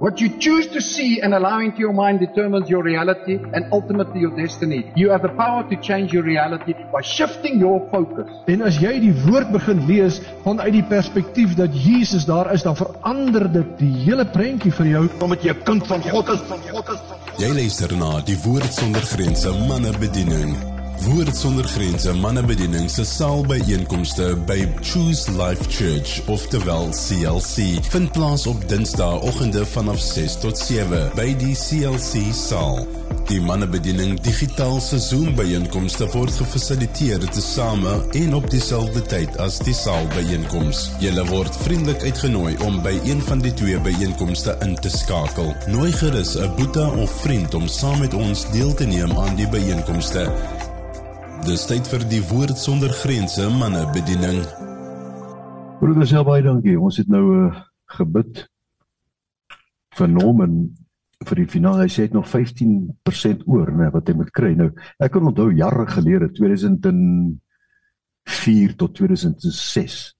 What you choose to see and allow into your mind determines your reality and ultimately your destiny. You have the power to change your reality by shifting your focus. En as jy die woord begin lees vanuit die perspektief dat Jesus daar is, dan verander dit die hele prentjie vir jou omdat jy 'n kind van God is, van God is. Jy luister na die Woord sonder grense manne bediening. Woord sonder grense mannebediening se saalbyeenkomste by Choose Life Church of Well CLC vind plaas op Dinsdagoggende vanaf 6 tot 7 by die CLC saal. Die mannebediening digitaal se Zoom byeenkomste word gefasiliteer tesame en op dieselfde tyd as die saalbyeenkoms. Julle word vriendelik uitgenooi om by een van die twee byeenkomste in te skakel. Nooi gerus 'n boetie of vriend om saam met ons deel te neem aan die byeenkomste. Dis tyd vir die woord sonder grense manne bediening. Broeders, ja baie dankie. Ons het nou 'n uh, gebid vir Norman vir die finale. Hy sê hy het nog 15% oor, né, wat hy moet kry. Nou, ek kan onthou jare gelede, 2004 tot 2006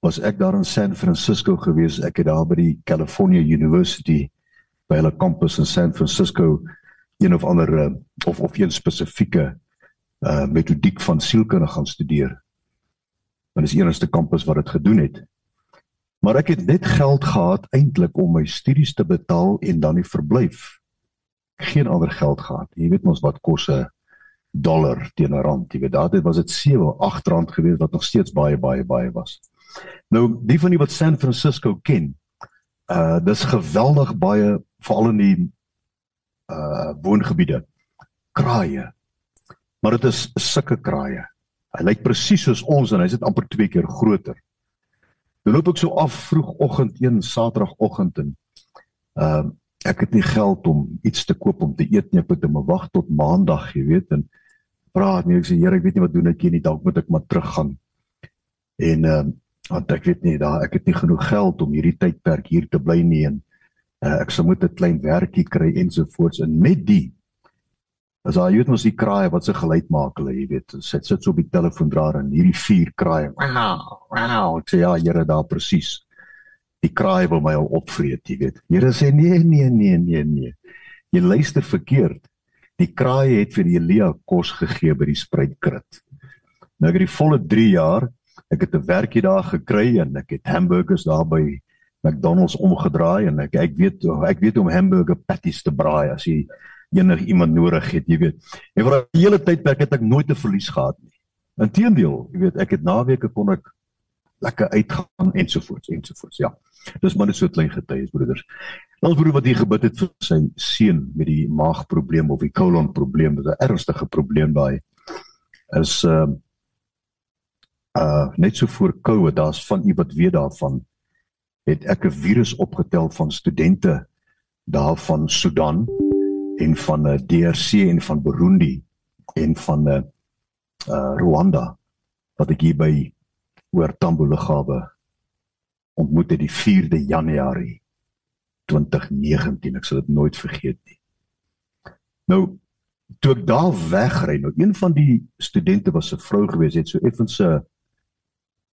was ek daar in San Francisco gewees. Ek het daar by die California University by hulle kampus in San Francisco een of ander uh, of of een spesifieke uh metodiek van sielkunde gaan studeer. Want dis enigste kampus wat dit gedoen het. Maar ek het net geld gehad eintlik om my studies te betaal en dan die verblyf. Geen ander geld gehad. Jy weet mos wat kos 'n dollar teen 'n rand. Jy weet daardie was dit 7, 8 rand gewees wat nog steeds baie baie baie was. Nou die van die wat San Francisco ken, uh dis geweldig baie veral in die uh woongebiede. Kraaie, maar dit is sulke kraaie. Hy lyk presies soos ons en hy's net amper twee keer groter. Dan loop ek so af vroegoggend een Saterdagoggend en ehm uh, ek het nie geld om iets te koop om te eet nie. Ek moet net wag tot Maandag, jy weet, en praat nie. Ek sê Here, ek weet nie wat doen ek hier nie. Dalk moet ek maar teruggaan. En ehm uh, want ek weet nie daar ek het nie genoeg geld om hierdie tydperk hier te bly nie en uh, ek sou moet 'n klein werkie kry ensovoorts en met die As jy weet mos die kraai wat se geluid maak hulle, jy weet, sit sit so op die telefoondraer en hierdie vier kraai. Wow, wow, sê ja, Here daar presies. Die kraai wil my al opvreet, jy weet. Here sê nee, nee, nee, nee, nee. Jy luister verkeerd. Die kraai het vir Elia kos gegee by die spruitkrit. Nou ek het die volle 3 jaar, ek het 'n werkie daar gekry en ek het hamburgers daar by McDonald's omgedraai en ek ek weet ek weet hoe om hamburger patties te braai as jy enig iemand nodig het, jy weet. En vir 'n hele tydperk het ek nooit 'n verlies gehad nie. Inteendeel, jy weet, ek het naweke kon ek lekker uitgaan ensovoorts ensovoorts. Ja. Dis maar net so klein getuies, broeders. Ons broer wat hier gebid het vir sy seun met die maagprobleem of die kolonprobleem, dis 'n ernstige probleem daai. Is uh uh net so voor COVID, daar's van u wat weet daarvan het ek 'n virus opgetel van studente daar van Sudan en van uh, DRC en van Burundi en van uh, uh, Rwanda wat ek hier by oor Tambo Lughawe ontmoet het die 4de Januarie 2019 ek sal dit nooit vergeet nie. Nou toe ek daar wegry nou een van die studente was 'n vrou gewees het so effens 'n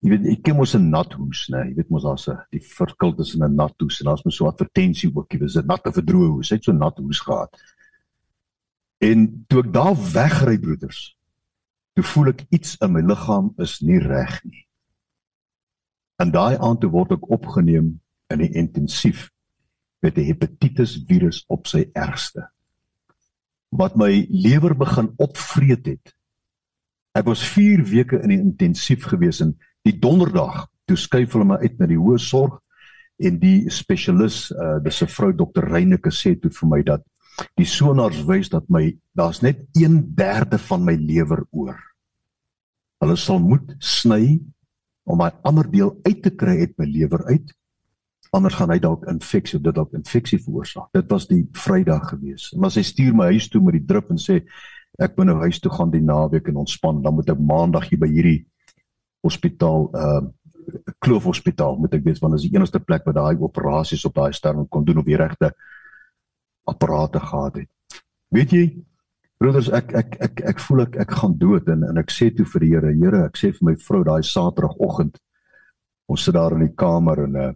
jy weet ek ken mos 'n nathoes nê jy weet mos daar's 'n die verskil tussen 'n nathoes en daar's mos so 'n advertensie ook jy weet 'n natte verdroë hoes hy het so 'n nathoes gehad En toe ek daar wegry broeders, toe voel ek iets in my liggaam is nie reg nie. En daai aand toe word ek opgeneem in die intensief met 'n hepatitis virus op sy ergste. Wat my lewer begin opvreet het. Ek was 4 weke in die intensief gewees en die donderdag toe skuif hulle my uit na die hoë sorg en die spesialis uh dis 'n vrou dokter Reyneke sê toe vir my dat Die sonars wys dat my daar's net 1/3 van my lewer oor. Hulle sal moet sny om my ander deel uit te kry uit my lewer uit. Anders gaan hy dalk infeksie, dit dalk infeksie veroorsaak. Dit was die Vrydag gewees. Maar sy stuur my huis toe met die drip en sê ek moet nou huis toe gaan die naweek en ontspan. Dan moet ek maandag hier by hierdie hospitaal uh Kloof Hospitaal moet ek weet want dit is die enigste plek waar daai operasies op daai sterm kon doen op die regte apparate gehad het. Weet jy, broeders, ek ek ek ek voel ek ek gaan dood en en ek sê toe vir die Here, Here, ek sê vir my vrou daai Saterdagoggend ons sit daar in die kamer en uh,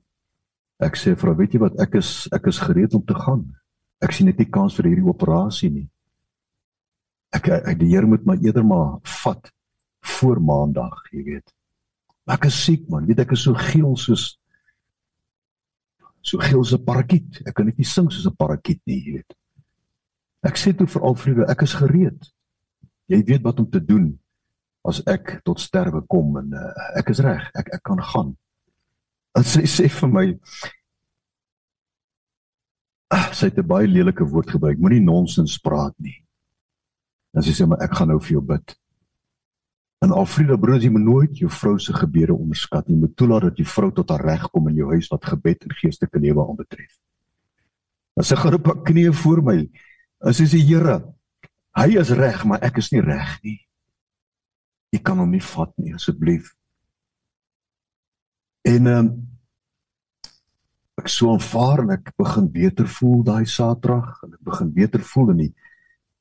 Ek sê vrou, weet jy wat? Ek is ek is gereed om te gaan. Ek sien net nie kans vir hierdie operasie nie. Ek, ek die Here moet my eerder maar vat voor maandag, jy weet. Ek is siek man, weet ek is so geel soos so geel so 'n parakiet. Ek kan net nie sing soos 'n parakiet nie, jy weet. Ek sê toe vir Alfrede, ek is gereed. Jy weet wat om te doen as ek tot sterwe kom en uh, ek is reg, ek ek kan gaan. En sy sê vir my ah, sy het 'n baie lelike woord gebruik. Moenie nonsens praat nie. En sy sê maar ek gaan nou vir jou bid. En Alfreda broers, jy moet nooit jou vrou se gebede onderskat nie. Jy moet toelaat dat jou vrou tot haar reg kom in jou huis wat gebed en geestelike lewe aanbetref. En sy gaan op haar knieë voor my. En sy sê Here, hy is reg, maar ek is nie reg nie. Jy kan hom nie vat nie asseblief. En ehm um, ek so aanvaar en ek begin beter voel daai Saterdag en ek begin beter voel in die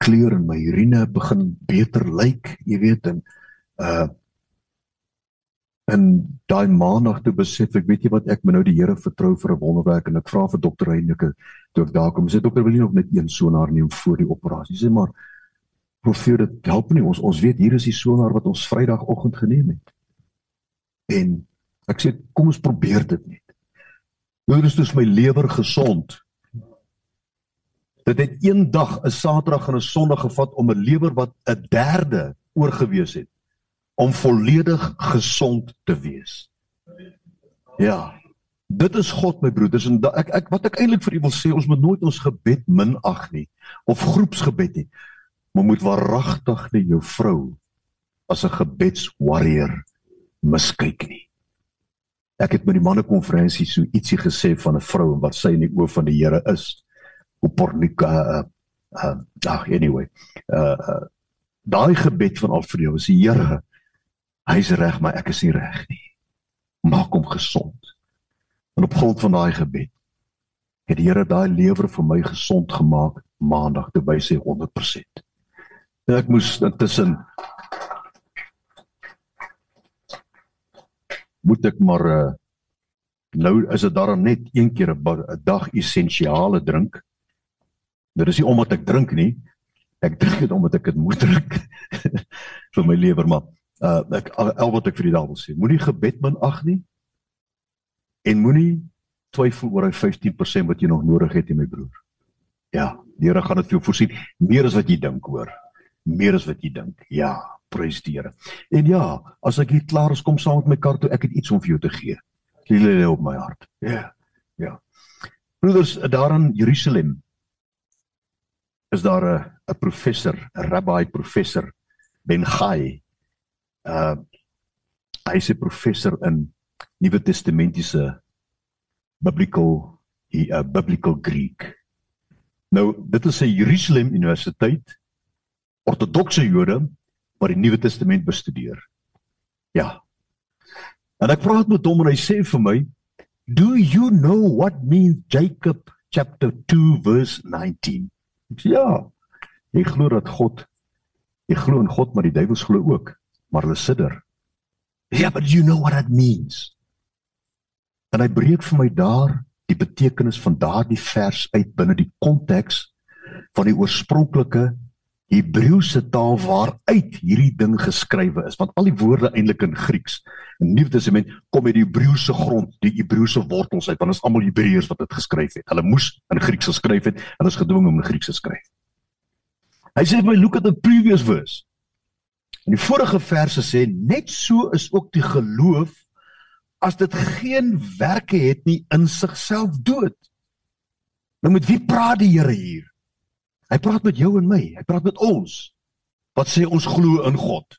kleur in my urine begin beter lyk, jy weet en uh en daai maandag toe besef ek weet jy wat ek moet nou die Here vertrou vir 'n wonderwerk en ek vra vir dokter Heineke toe ek daar kom. Sê dokter wil nie nog net een sonaar neem voor die operasie? Sê maar hoeveel dit help nie. Ons ons weet hier is die sonaar wat ons Vrydagoggend geneem het. En ek sê kom ons probeer dit net. Hoe is dus my lewer gesond. Dit het een dag 'n Saterdag en 'n Sondag gevat om 'n lewer wat 'n derde oorgewees het om volledig gesond te wees. Ja. Dit is God my broeders en ek ek wat ek eintlik vir u wil sê ons moet nooit ons gebed minag nie of groepsgebed nie. Maar moet waaragtig net jou vrou as 'n gebedswarrior miskyk nie. Ek het met die mannekonferensie so ietsie gesê van 'n vrou wat sy in die oë van die Here is. Hoe pornika uh uh ag anyway. Uh, uh daai gebed van Alfredo is die Here Hy's reg, maar ek is nie reg nie. Maak hom gesond. En op grond van daai gebed het die Here daai lewer vir my gesond gemaak maandag te by sy 100%. En ek moes intussen moet ek maar uh, nou is dit daarom net een keer 'n dag essensiale drink. Dit is nie omdat ek drink nie. Ek drink dit omdat ek dit moet drink vir my lewer maar uh ek al wat ek vir die dag wil sê, moenie gebed minag nie en moenie twyfel oor hy 15% wat jy nog nodig het, my broer. Ja, die Here gaan dit vir jou voorsien, meer as wat jy dink hoor. Meer as wat jy dink. Ja, prys die Here. En ja, as ek hier klaar is kom saam met my kar toe, ek het iets om vir jou te gee. Lê lê op my hart. Ja. Ja. Broeders, daar in Jerusalem is daar 'n 'n professor, 'n rabbi professor Ben Gai uh hy's 'n professor in Nuwe Testamentiese biblical hy uh, biblical Greek. Nou, dit is 'n Jerusalem Universiteit ortodokse Jode wat die Nuwe Testament bestudeer. Ja. En ek praat met hom en hy sê vir my, "Do you know what means Jacob chapter 2 verse 19?" Ek sê, "Ja. Jy glo dat God jy glo in God, maar die duiwels glo ook." Maar hulle sidder. Ja, but you know what that means. En hy breek vir my daar die betekenis van daardie vers uit binne die konteks van die oorspronklike Hebreëse taal waaruit hierdie ding geskrywe is want al die woorde eintlik in Grieks in Nuwe Testament kom uit die Hebreëse grond die Hebreëse wortels uit want dit is almal Hebreërs wat dit geskryf het hulle moes in Grieks geskryf het hulle is gedwing om in Grieks te skryf hy sê my look at the previous verse die vorige verse sê net so is ook die geloof as dit geen werke het nie in sigself dood. Nou met wie praat die Here hier? Hy praat met jou en my. Hy praat met ons. Wat sê ons glo in God?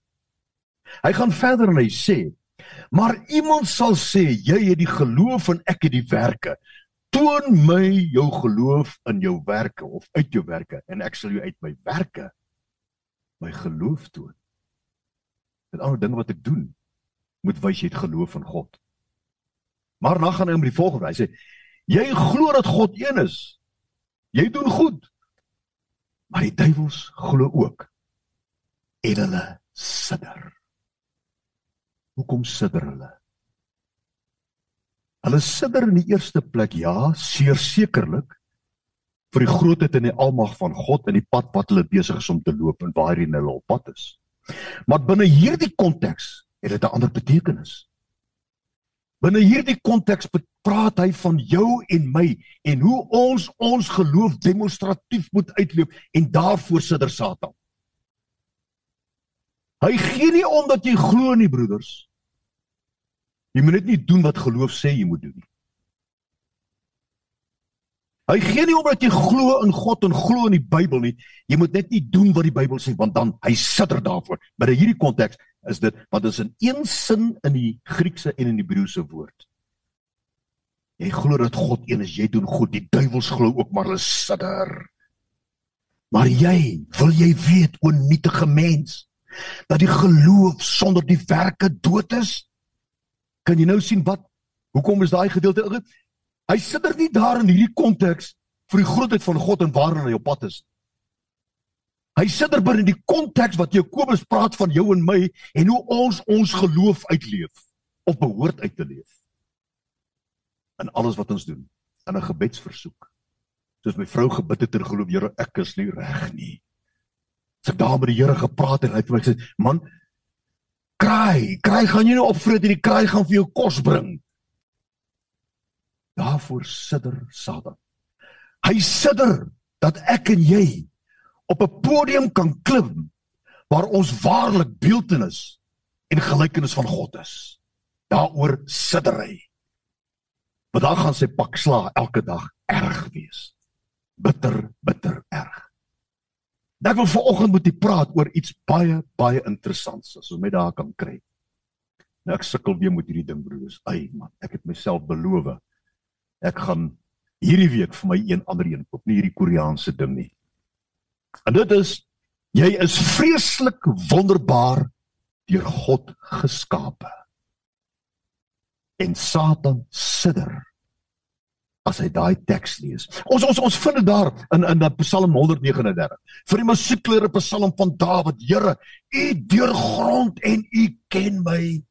Hy gaan verder en hy sê: "Maar iemand sal sê jy het die geloof en ek het die werke. Toon my jou geloof in jou werke of uit jou werke en ek sal jou uit my werke my geloof toon." Dit ander ding wat ek doen moet wys jy het geloof in God. Maar dan gaan hy om die volgende. Hy sê jy glo dat God een is. Jy doen goed. Maar die duiwels glo ook. En hulle sidder. Hoekom sidder hulle? Hulle sidder in die eerste plek, ja, sekerlik vir die grootheid en die almag van God en die pad wat hulle besig is om te loop en waarheen hulle op pad is. Maar binne hierdie konteks het dit 'n ander betekenis. Binne hierdie konteks praat hy van jou en my en hoe ons ons geloof demonstratief moet uitleef en daarvoor sidder Satan. Hy gee nie om dat jy glo nie broeders. Jy moet net nie doen wat geloof sê jy moet doen nie. Hy gee nie omdat jy glo in God en glo in die Bybel nie. Jy moet net nie doen wat die Bybel sê want dan hy sidder daarvoor. Maar in hierdie konteks is dit want dit is in een sin in die Griekse en in die Hebreëse woord. Jy glo dat God een is, jy doen goed. Die duiwels glo ook maar hulle sidder. Maar jy, wil jy weet o nietige mens dat die geloof sonder die werke dood is? Kan jy nou sien wat hoekom is daai gedeelte Hy sitter nie daar in hierdie konteks vir die grootheid van God en waar hy op pad is. Hy sitter binne die konteks wat Jakobus praat van jou en my en hoe ons ons geloof uitleef of behoort uit te leef. In alles wat ons doen, in 'n gebedsversoek. Soos my vrou gebid het en geloof, Here, ek is nie reg nie. Sy daar met die Here gepraat en hy het vir my gesê, "Man, kraai, kraai gaan jy nie opvreet en die kraai gaan vir jou kos bring." Daarvoor sidder Satan. Hy sidder dat ek en jy op 'n podium kan klim waar ons waarlik beeltenis en gelykenis van God is. Daaroor sidder hy. Want dan gaan sy pak sla elke dag erg wees. Bitter, bitter erg. Ek wil vanoggend met u praat oor iets baie baie interessants as ons met daar kan kry. Nou ek sukkel weer met hierdie ding broers. Ai man, ek het myself beloof ek gaan hierdie week vir my een ander een koop, nie hierdie Koreaanse ding nie. En dit is jy is vreeslik wonderbaar deur God geskape. En Satan sidder as hy daai teks lees. Ons ons ons vind dit daar in in Psalm 139. Vir die musiekleer op Psalm van Dawid, Here, U deurgrond en U ken my.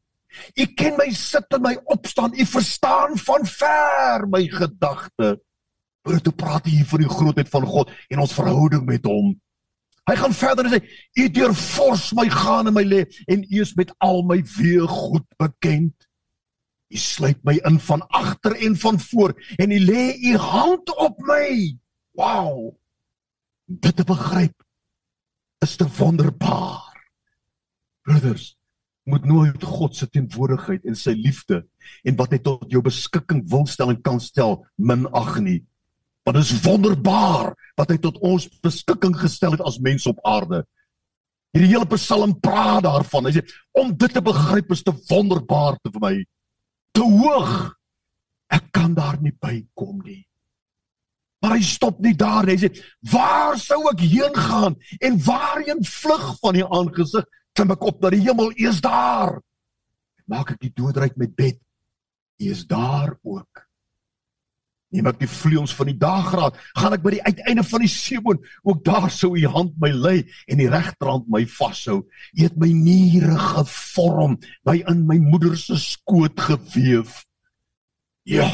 U ken my sit en my opstaan. U verstaan van ver my gedagte. Oor toe praat hy hier van die grootheid van God en ons verhouding met hom. Hy gaan verder en sê: U deurfors my gaan en my lê en U is met al my weë goed bekend. U sluit my in van agter en van voor en U lê U hand op my. Wow. Dit te begryp is te wonderbaar. Brothers, moet nooit God se teenwoordigheid en sy liefde en wat hy tot jou beskikking wil stel en kan stel minag nie. Want dit is wonderbaar wat hy tot ons beskikking gestel het as mens op aarde. Hierdie hele Psalm praat daarvan. Hy sê om dit te begryp is te wonderbaar te vir my. Te hoog. Ek kan daar nie bykom nie. Maar hy stop nie daar nie. Hy sê waar sou ek heen gaan en waarheen vlug van die aangesig klim ek op na die hemel, U is daar. Maak ek die doodryk met bed. U is daar ook. Neem ek die vleuels van die daggraad, gaan ek by die uiteinde van die seeboon, ook daar sou U hand my lei en die regterhand my vashou. U het my niere gevorm, my in my moeder se skoot geweef. Ja.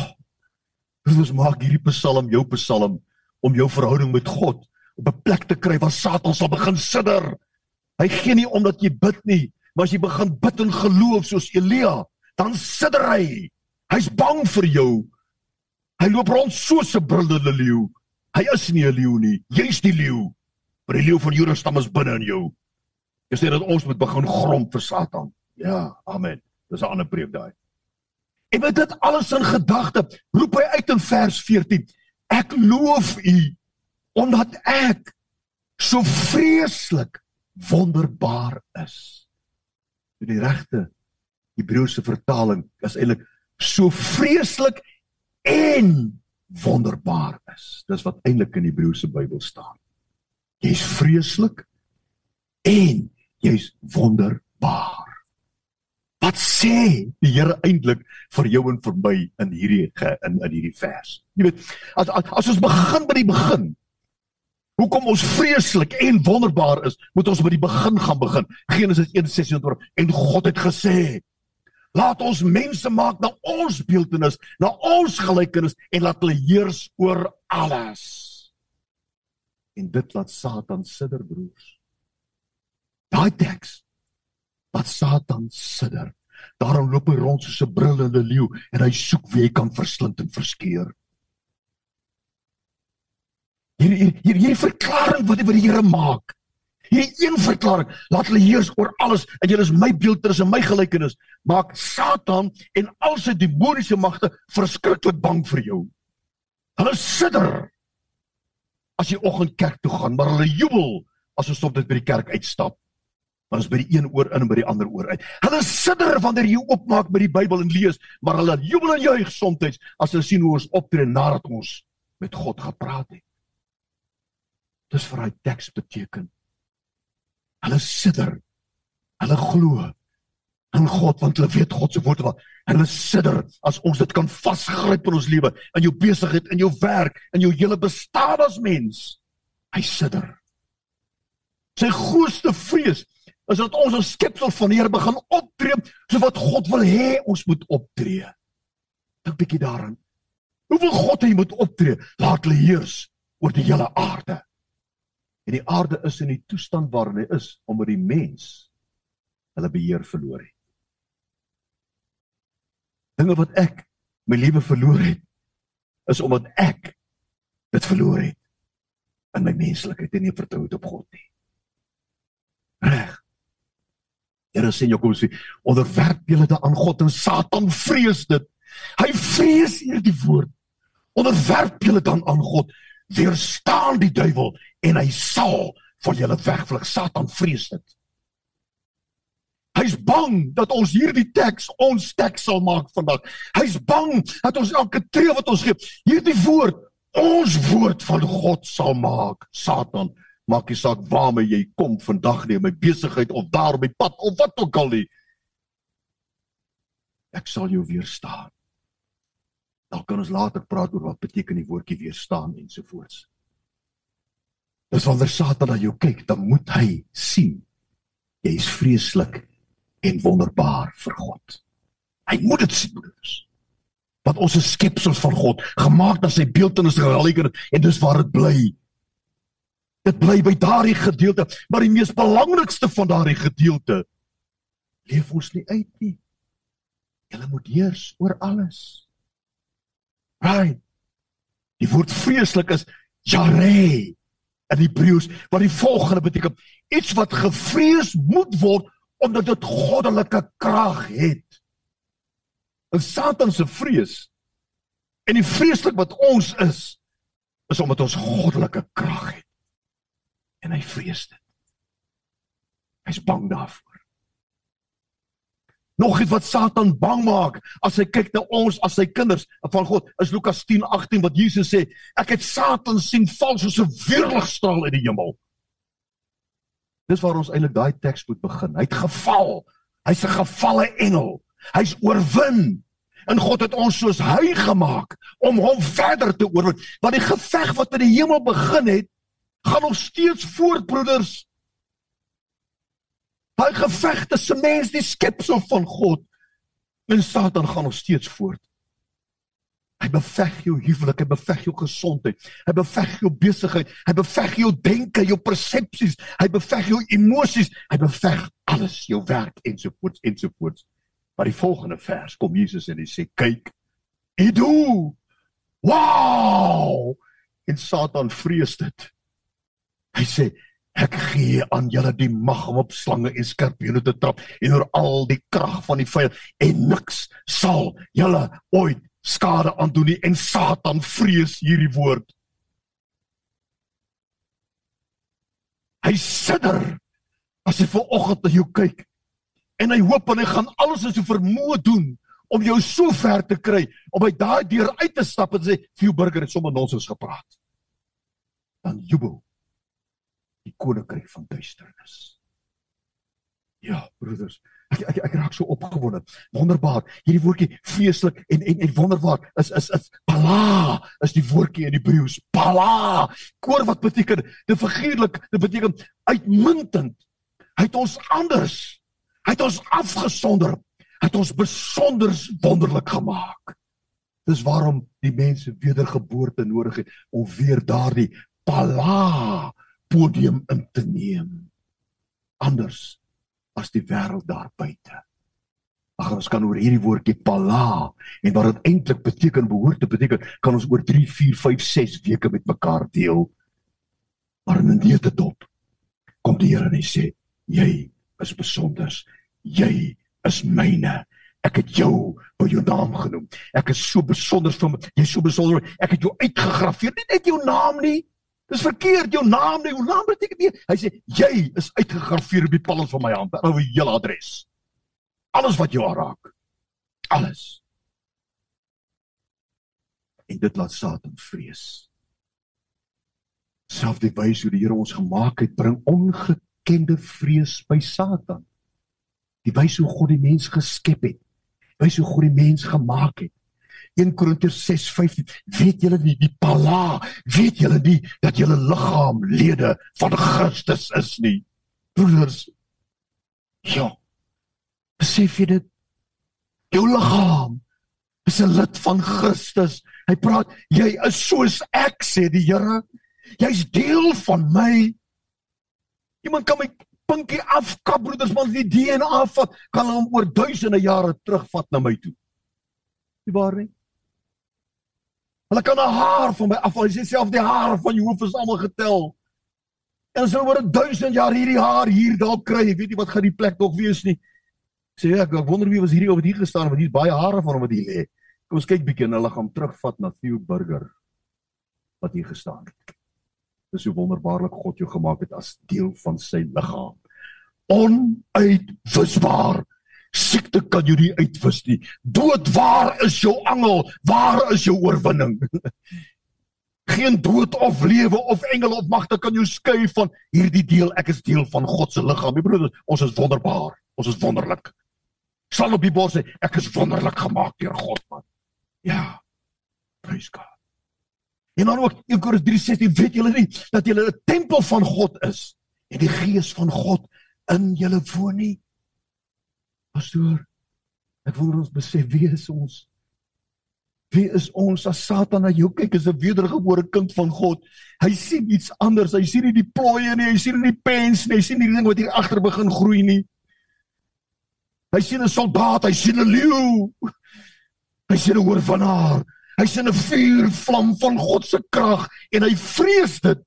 Dis maak hierdie Psalm jou Psalm om jou verhouding met God op 'n plek te kry waar Satan sal begin sidder. Hy gee nie omdat jy bid nie, maar as jy begin bid in geloof soos Elia, dan sidder hy. Hy's bang vir jou. Hy loop rond soos 'n brullende leeu. Hy is nie 'n leeu nie, jy's die leeu. Maar die leeu van Juda stam is binne in jou. Jy sê dat ons moet begin grom vir Satan. Ja, amen. Dis 'n ander preek daai. En met dit alles in gedagte, roep hy uit in vers 14: Ek loof U omdat ek so vreeslik wonderbaar is. Die regte Hebreëse vertaling is eintlik so vreeslik en wonderbaar is. Dis wat eintlik in die Hebreëse Bybel staan. Jy's vreeslik en jy's wonderbaar. Wat sê die Here eintlik vir jou en vir my in hierdie in in hierdie vers? Jy weet, as as, as ons begin by die begin, Hoekom ons vreeslik en wonderbaar is, moet ons by die begin gaan begin. Genesis 1:26 en God het gesê: Laat ons mense maak na ons beeldenis, na ons gelykenis en laat hulle heers oor alles. En dit laat Satan sidder broers. Daai teks wat Satan sidder. Daarom loop hy rond soos 'n brullende leeu en hy soek wie hy kan verslind en verskeur. Hier hier hier hierdie verklaring wat die Here maak. Hierdie een verklaring, laat hulle heers oor alles en julle is my beeldtenis en my gelykenis, maak Satan en al sy demoniese magte verskriklik bang vir jou. Hulle sidder as jy oggend kerk toe gaan, maar hulle jubel as ons op dit by die kerk uitstap. Maar ons by die een oor in en by die ander oor uit. Hulle sidder wanneer jy oopmaak met die Bybel en lees, maar hulle jubel en juig soms as hulle sien hoe ons optree nadat ons met God gepraat het. Dis vir hy teks beteken. Hulle sidder. Hulle glo in God want hulle weet God se woord wat. Hulle sidder as ons dit kan vasgryp in ons lewe, in jou besigheid, in jou werk, in jou hele bestaan as mens. Hy sidder. Sy grootste vrees is dat ons as skepsel van die Here begin optree so wat God wil hê ons moet optree. Dink bietjie daaraan. Hoe wil God hê jy moet optree? Laat hulle heers oor die hele aarde. En die aarde is in die toestand waarin hy is omdat die mens hulle beheer verloor het. Dinge wat ek my lewe verloor het is omdat ek dit verloor het in my menslikheid en nie vertrou het op God nie. Reg. Here sê Jakobus sê onderwerp julle te aan God en Satan vrees dit. Hy vrees hierdie woord. Onderwerp julle dan aan God weerstaan die duiwel en hy sal van julle wegvlug. Satan vrees dit. Hy's bang dat ons hierdie teks ons teks sal maak vandag. Hy's bang dat ons elke tree wat ons gee, hierdie woord ons woord van God sal maak. Satan, maak nie saak waarmee jy kom vandag nie, my besigheid of daar op my pad of wat ook al nie. Ek sal jou weerstaan. Dan kan ons later praat oor wat beteken die woordjie weerstaan ensovoorts. Dis wanneer Satan na jou kyk, dan moet hy sien jy is vreeslik en wonderbaar vir God. Hy moet dit sien broers. Want ons is skepsels van God, gemaak na sy beeldenis en gelykenis en dis waar dit bly. Dit bly by daardie gedeelte, maar die mees belangrikste van daardie gedeelte leef ons nie uit nie. Jy moet heers oor alles. Right. Die woord vreeslik is jare in Hebreëus wat die volgende beteken iets wat gevrees moet word omdat dit goddelike krag het. 'n Satan se vrees en die vreeslik wat ons is is omdat ons goddelike krag het. En hy vrees dit. Hy's bang daarvoor. Nog iets wat Satan bang maak as hy kyk na ons as sy kinders van God is Lukas 10:18 wat Jesus sê ek het Satan sien val soos 'n weerligstraal uit die hemel. Dis waar ons eintlik daai teks moet begin. Hy het geval. Hy's 'n gevalle engel. Hy's oorwin. En God het ons soos hy gemaak om hom verder te oorwin. Want die geveg wat in die hemel begin het, gaan nog steeds voort, broeders. Daai geveg tussen mens die skepsel van God en Satan gaan nog steeds voort. Hy beveg jou huwelik, hy beveg jou gesondheid, hy beveg jou besigheid, hy beveg jou denke, jou persepsies, hy beveg jou emosies, hy beveg alles, jou werk ensovoorts ensovoorts. Maar die volgende vers kom Jesus en hy sê kyk, Edu! Wow! En Satan vrees dit. Hy sê Ek gee aan julle die mag om op slange en skorpioene te trap en oor al die krag van die vyand en niks sal julle ooit skade aandoen nie en Satan vrees hierdie woord. Hy sidder as hy vanoggend na jou kyk en hy hoop en hy gaan alles in sy vermoë doen om jou so ver te kry om by daai deur uit te stap en sê vir jou burger het sommer nonsens gepraat. Dan jubel die koninkryk van duisternis. Ja, broeders, ek ek, ek raak so opgewonde. Wonderbaar. Hierdie woordjie feeslik en en en wonderbaar is is is pala is die woordjie in Hebreëus. Pala. Koor wat beteken dit figuurlik, dit beteken uitmuntend. Hy het ons anders. Hy het ons afgesonder. het ons besonder wonderlik gemaak. Dis waarom die mense wedergeboorte nodig het om weer daardie pala podium in te neem. Anders as die wêreld daar buite. Ag ons kan oor hierdie woordjie pala en wat dit eintlik beteken behoort te beteken, kan ons oor 3, 4, 5, 6 weke met mekaar deel. Maar in 'n neete dop kom die Here en hy sê, jy is besonder. Jy is myne. Ek het jou by jou naam genoem. Ek is so besonder vir my. Jy's so besonder. Ek het jou uitgegraveer. Nie net jou naam nie. Dis verkeerd jou naam. Jou naam beteken nie. Hy sê jy is uitgegraveer op die palms van my hand. Ou hele adres. Alles wat jou aanraak. Alles. En dit laat Satan vrees. Selfs die wys hoe die Here ons gemaak het, bring ongekende vrees by Satan. Die wys hoe God die mens geskep het wys hoe God die mens gemaak het. 1 Korintiërs 6:15 weet julle nie die pala weet julle nie dat julle liggaam lede van Christus is nie? Broeders ja besef jy dit? Jou liggaam is 'n lid van Christus. Hy praat jy is soos ek sê die Here. Jy's deel van my. Iemand kan my pinkie afkap broeders man die DNA vat kan hom oor duisende jare terugvat na my toe. Nie waar nie? Hulle kan 'n haar van my afval. Jy sê self die hare van jou hoof is almal getel. En as hulle oor 1000 jaar hierdie haar hier dalk kry, weet jy wat gaan die plek nog wees nie. Sê ek, ek wonder wie was hierdie oor hier gestaan want hier's baie hare van hom wat hier lê. Kom ons kyk bietjie en hulle gaan terugvat na Theo Burger wat hier gestaan het. Dis hoe wonderbaarlik God jou gemaak het as deel van sy liggaam. Onuitwisbaar. Siekte kan jy nie uitwis nie. Dood, waar is jou angel? Waar is jou oorwinning? Geen dood of lewe of engele of magte kan jou skei van hierdie deel. Ek is deel van God se liggaam. My broeders, ons is wonderbaar. Ons is wonderlik. Sal op die bors sê, ek is wonderlik gemaak deur God, man. Ja. Prys God. En dan ook 1 Korintiërs 3:16 weet julle nie dat julle 'n tempel van God is en die gees van God in julle woon nie. Pastoor, ek wonder ons besef wie is ons? Wie is ons as Satan na jou kyk as 'n wedergebore kind van God? Hy sien iets anders. Hy sien nie die plooie nie, hy sien nie die pens nie, hy sien nie die ding wat hier agter begin groei nie. Hy sien 'n soldaat, hy sien 'n leeu. Hy sien 'n oorwinnaar. Hy sien 'n vuurvlam van God se krag en hy vrees dit.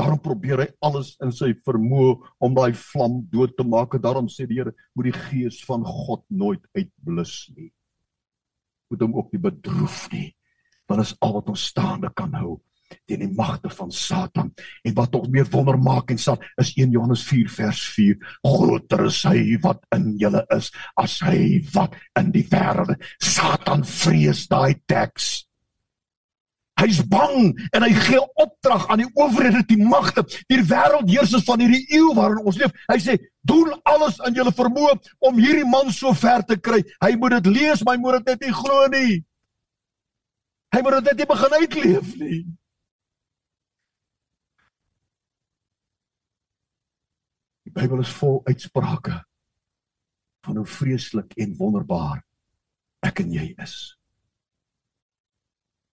Daarom probeer hy alles in sy vermoë om daai vlam dood te maak. Daarom sê die Here, moet die gees van God nooit uitblus nie. Moet hom ook nie bedroef nie. Want is al wat ons staande kan hou teen die magte van Satan. En wat nog meer wonder maak en sal is 1 Johannes 4 vers 4. Groter is hy wat in julle is as hy wat in die wêreld. Satan vrees daai teks. Hy's bang en hy gee opdrag aan die owerhede, die magte, die wêreldheersers van hierdie eeu waarin ons leef. Hy sê: "Doen alles in julle vermoë om hierdie man so ver te kry. Hy moet dit lees, maar hy moet dit net nie glo nie. Hy moet dit net nie begin uitleef nie." Die Bybel is vol uitsprake van hoe vreeslik en wonderbaar ek en jy is.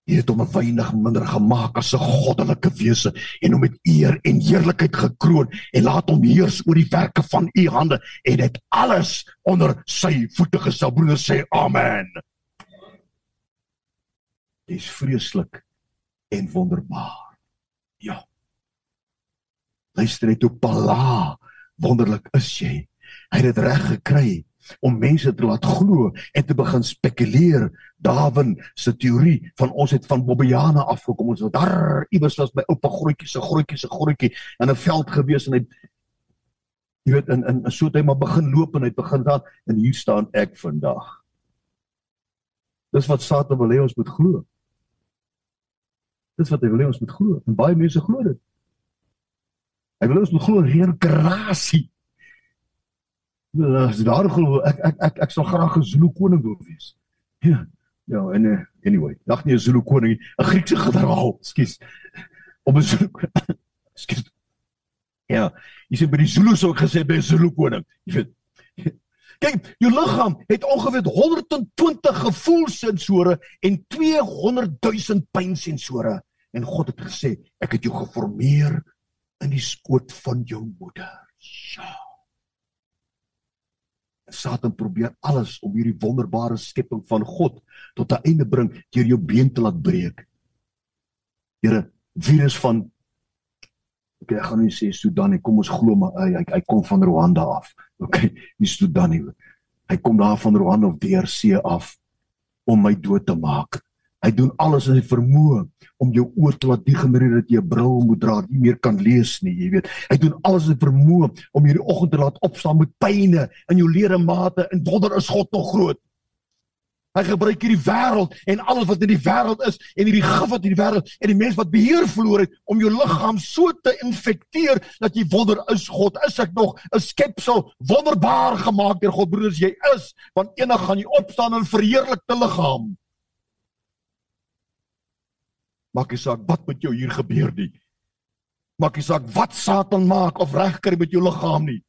Hy het hom 'n weinig minder gemaak as 'n goddelike wese en hom met eer en heerlikheid gekroon en laat hom heers oor die werke van u hande en dit alles onder sy voete gestel. Broeder sê amen. Dit is vreeslik en wonderbaar. Ja. Luister net hoe Pala wonderlik is jy. Hy het dit reg gekry om mense te laat glo en te begin spekuleer. Darwin se teorie van ons het van Bobbiane afgekom. Ons het daar iewers was by oupa grootjie se grootjie se grootjie in 'n veld gewees en hy jy weet in in so hy maar begin loop en hy begin daar en hier staan ek vandag. Dis wat Satan wil hê ons moet glo. Dis wat hy wil hê ons moet glo. En baie mense glo dit. Hy wil ons glo reïnkarnasie. As daar glo ek ek ek ek sal graag 'n Zulu koning wil wees. Ja. Ja, en uh, anyway, dag nie 'n Zulu koning, 'n Griekse generaal, skus. Om 'n Zulu Skus. Ja, jy sê by die Zulu sou ek gesê by 'n Zulu koning. Jy weet. Kyk, jou liggaam het ongeveer 120 gevoelsensore en 200 000 pynsensore. En God het gesê, ek het jou geformeer in die skoot van jou moeder. Ja. Satan probeer alles om hierdie wonderbare skepping van God tot 'n einde bring deur jou been te laat breek. Here, virus van Ok, ek gaan nie sê Sudan nie. Kom ons glo maar hy, hy hy kom van Rwanda af. Ok, nie Sudan nie. Hy kom daar van Rwanda of DRC af om my dood te maak. Hy doen alles in sy vermoë om jou oor te laat degenereer dat jy 'n bril moet dra, nie meer kan lees nie, jy weet. Hy doen alles in sy vermoë om hierdie oggend te laat opstaan met pyne in jou ledemate en donder is God nog groot. Hy gebruik hierdie wêreld en alles wat in die wêreld is en hierdie gif wat in die wêreld en die mens wat beheer verloor het om jou liggaam so te infekteer dat jy wonder is God is ek nog 'n skepsel wonderbaar gemaak deur God broeders jy is want eendag gaan jy opstaan in verheerlikte liggaam Maak nie saak wat met jou hier gebeur nie. Maak nie saak wat Satan maak of regkry met jou liggaam nie.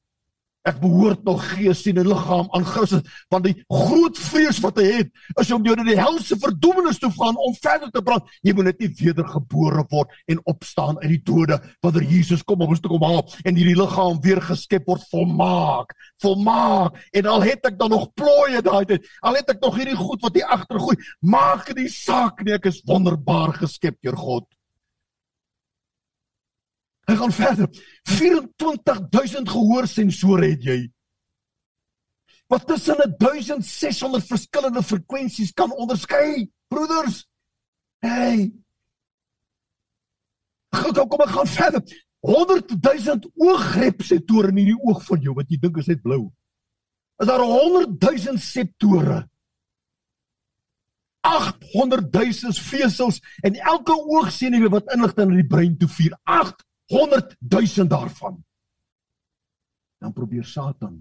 Ek behoort nog gees en liggaam aan Christus want die groot vrees wat hy het is om jou in die helse verdoemenis te gaan om verder te brand. Jy moet net nie wedergebore word en opstaan uit die dode wanneer Jesus kom om ons te kom haal en hierdie liggaam weer geskep word volmaak. Volmaak. En al het ek dan nog plooie daai tyd, al het ek nog hierdie goed wat hier agter groei, maak dit nie saak nie, ek is wonderbaar geskep deur God. Hy gaan verder. 24000 gehoorsensore het jy. Wat tussen 1600 verskillende frekwensies kan onderskei, broeders. Hey. Goed, kom ek gaan verder. 100 000 oogreseptore in hierdie oog van jou wat jy dink is net blou. Is daar 100 000 septore? 800 000 vesels en elke oogsenuwee wat inligting in die brein toevoer. 100 000 daarvan. Dan probeer Satan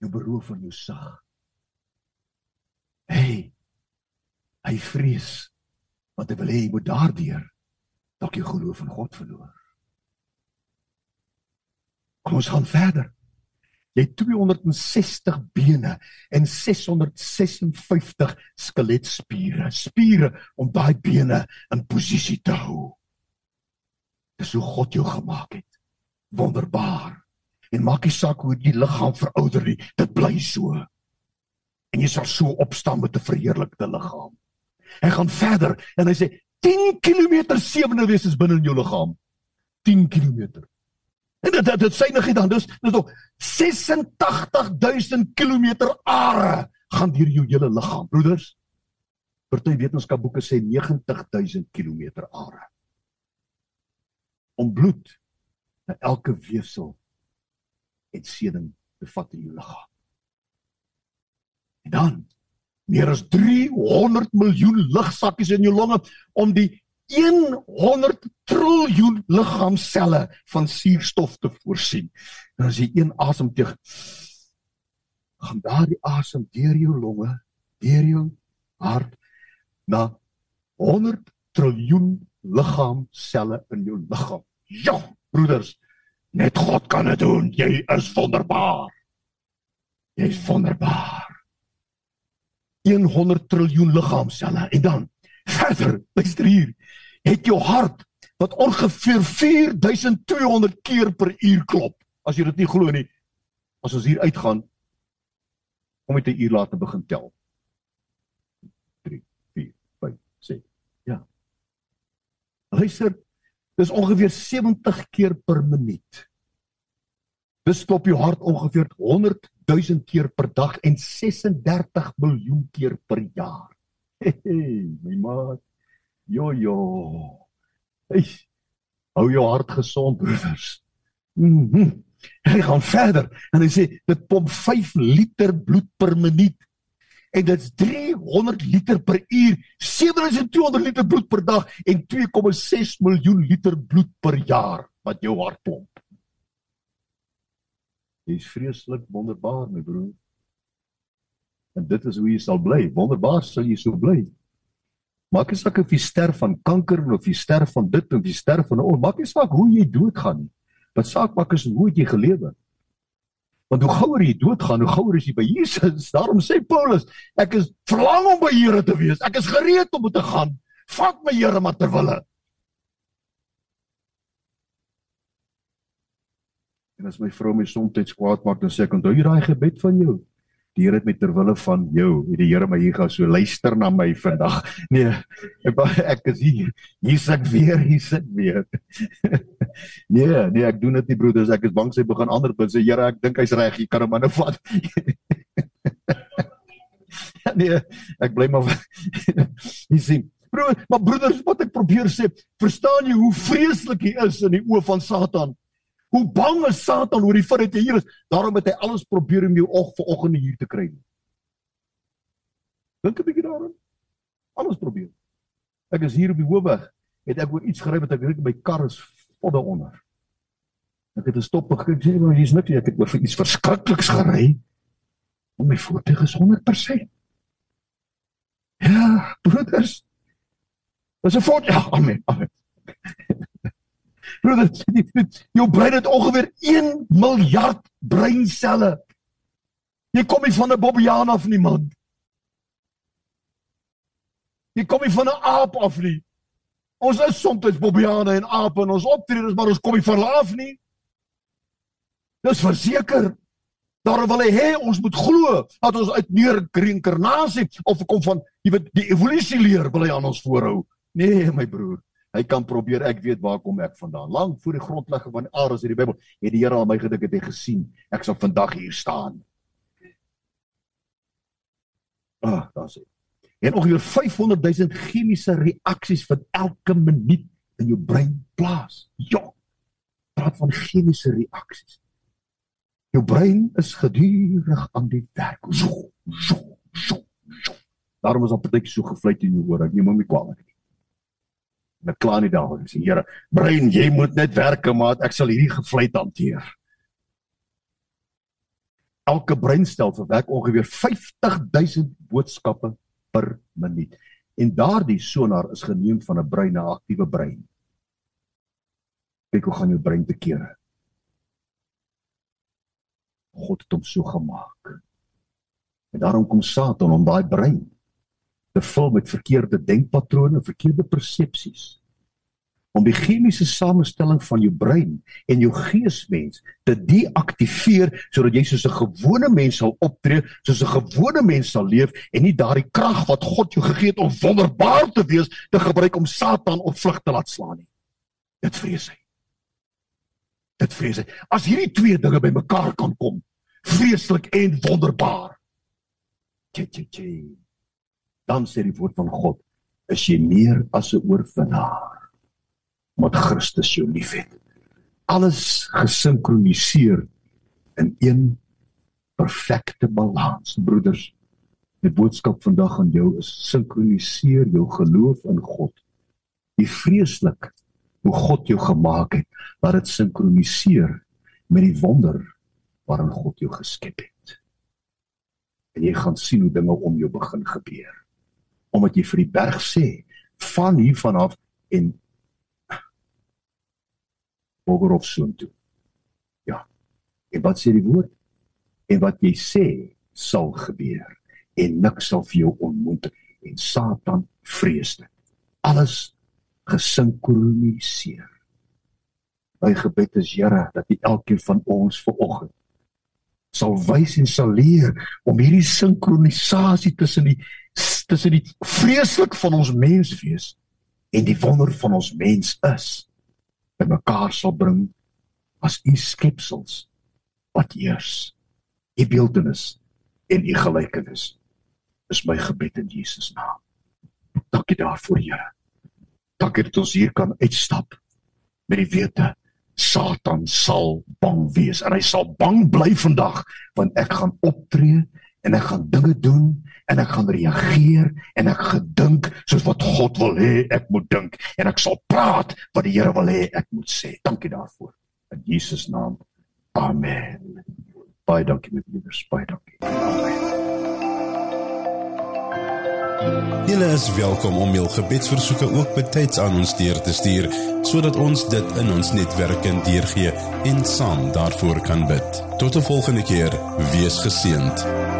jou beroof van jou sag. Hey. Hy vrees wat hy wil hê jy moet daardeur dalk jou geloof in God verloor. Kom ons gaan verder. Jy het 260 bene en 656 skeletspiere, spiere om daai bene in posisie te hou. Dis hoe God jou gemaak het. Wonderbaar. En maak nie saak hoe die liggaam verouder nie, dit bly so. En jy sal so opstaan met 'n verheerlikte liggaam. Hy gaan verder en hy sê 10 km sewende wees is binne in jou liggaam. 10 km. En dit dit, dit sê nog nie dan dis dis nog 86000 km are gaan deur jou hele liggaam, broeders. Party wetenskapboeke sê 90000 km are om bloed na elke weefsel en seding te vat in jou liggaam. En dan meer as 300 miljoen lugsakkies in jou longe om die 100 triljoen liggaamselle van suurstof te voorsien. En as jy een asem teeg gaan daardie asem deur jou longe, deur jou hart na 100 triljoen liggaamselle in jou liggaam. Ja, broeders, net God kan dit doen. Jy is wonderbaar. Jy is wonderbaar. 100 triljoen liggaamselle en dan verder, luister hier. Het jou hart wat ongeveer 4200 keer per uur klop. As jy dit nie glo nie, as ons hier uitgaan, kom dit 'n uur later begin tel. 3 4 5 6. Ja. Luister, Dis ongeveer 70 keer per minuut. Dis klop jou hart ongeveer 100 000 keer per dag en 36 miljoen keer per jaar. Hey, my maat. Jo jo. Hey. Hou jou hart gesond, broers. Mhm. Mm hy gaan verder en hy sê dit pomp 5 liter bloed per minuut en dit's 300 liter per uur, 7200 liter bloed per dag en 2,6 miljoen liter bloed per jaar wat jou hart pomp. Dis vreeslik wonderbaar, my broer. En dit is hoe jy sal bly. Wonderbaar sal jy so bly. Maak nie saak of jy sterf van kanker of jy sterf van dit of jy sterf van 'n maak nie saak hoe jy doodgaan nie. Wat saak maak is hoe jy gelewe. Want hoe gouer jy doodgaan, hoe gouer is jy by Jesus. Daarom sê Paulus, ek is verlang om by Here te wees. Ek is gereed om te gaan. Vat my Here maar ter wille. En as my vrou my soms kwaad maak, dan sê ek, "Onthou jy daai gebed van jou?" Die Here het met ter wille van jou, het die Here my hier gaan so luister na my vandag. Nee, ek ek is hier. Hier sit weer, hier sit weer. nee, nee, ek doen dit nie broeders, ek is bang sy begin ander punt sê, Here, ek dink hy's reg, jy kan hom net vat. nee, ek bly maar Jy sien, broer, maar broeders, wat ek probeer sê, verstaan jy hoe vreeslik hy is in die oë van Satan? Hoe bang is Satan oor die feit dat jy hier is? Daarom het hy alles probeer om jou og vanoggend hier te kry. Dink 'n bietjie daaraan. Alles probeer. Ek is hier op die hoofweg. Het ek oor iets gery wat ek weet my kar is vol daaronder. Ek het 'n stop gekyk sê maar hier's niks ek het oor iets verskrikliks gery. En my voertuig is 100%. Ja, broeders. Dis 'n fout. Ja, amen. Amen. Broeder, jou brein het ongeveer 1 miljard breinselle. Jy kom nie van 'n bobbejaan af nie, man. Jy kom nie van 'n aap af nie. Ons is soms bobbejane en ape en ons optredes, maar ons kom nie van af nie. Dis verseker. Daarom wil hy hê ons moet glo dat ons uit meer reïnkarnasie of kom van, jy weet, die evolusie leer wil hy aan ons voorhou. Nee, my broer. Hy kan probeer ek weet waar kom ek vandaan. Lank voor die grondlegging van die aarde in die Bybel het die Here al my gedink het hy gesien. Ek sal vandag hier staan. Ah, oh, daar sê. En ongeveer 500 000 chemiese reaksies vir elke minuut in jou brein plaas. Ja. Praat van chemiese reaksies. Jou brein is gedurig aan die werk. So, so, so, so. Daarom is op dit so gevlei in jou oor. Ek neem hom nie kwaad nie met kla nie daar sê Here brein jy moet net werk maar ek sal hierdie gevleit hanteer. Elke breinstel verwerk ongeveer 50000 boodskappe per minuut. En daardie sonar is geneem van 'n brein 'n aktiewe brein. Kyk hoe gaan jou brein te kere. God het hom so gemaak. En daarom kom Satan om daai brein te vul met verkeerde denkpatrone, verkeerde persepsies. Om die chemiese samestelling van jou brein en jou geesmens te deaktiveer sodat jy soos 'n gewone mens sal optree, soos 'n gewone mens sal leef en nie daardie krag wat God jou gegee het om wonderbaar te wees te gebruik om Satan op vlug te laat slaan nie. Dit vrees hy. Dit vrees hy. As hierdie twee dinge bymekaar kan kom, vreeslik en wonderbaar. Tjie tjie tjie dan sê die woord van God, is jy meer as 'n oorwinnaar omdat Christus jou liefhet. Alles gesinkroniseer in een perfekte balans, broeders. Die boodskap vandag aan jou is sinkroniseer jou geloof in God. Die vreeslik hoe God jou gemaak het, laat dit sinkroniseer met die wonder waarin God jou geskep het. En jy gaan sien hoe dinge om jou begin gebeur omdat jy vir die berg sê van hier vanaf en Bogorov soontoe. Ja. En wat sê die woord? En wat jy sê sal gebeur en niks sal vir jou onmoontlik en Satan vrees dit. Alles gesinkroniseer. My gebed is Here dat U elkeen van ons vanoggend sal wys en sal leer om hierdie sinkronisasie tussen die tussen die vreeslik van ons menswees en die wonder van ons mens is by mekaar sal bring as u skepsels wat eers u beeldenis en u gelykenis is my gebed in Jesus naam. Dankie daarvoor Here. Dankie dat ons hier kan uitstap met die wete Satan sal bang wees en hy sal bang bly vandag want ek gaan optree en ek gaan dinge doen en ek gaan reageer en ek gedink soos wat God wil hê ek moet dink en ek sal praat wat die Here wil hê ek moet sê. Dankie daarvoor. In Jesus naam. Amen. Baie dankie my broers. Baie dankie. Amen. Julle is welkom om julle gebedsversoeke ook betyds aan ons deur te stuur sodat ons dit in ons netwerk kan deurgee en saam daarvoor kan bid. Tot 'n volgende keer, wees geseënd.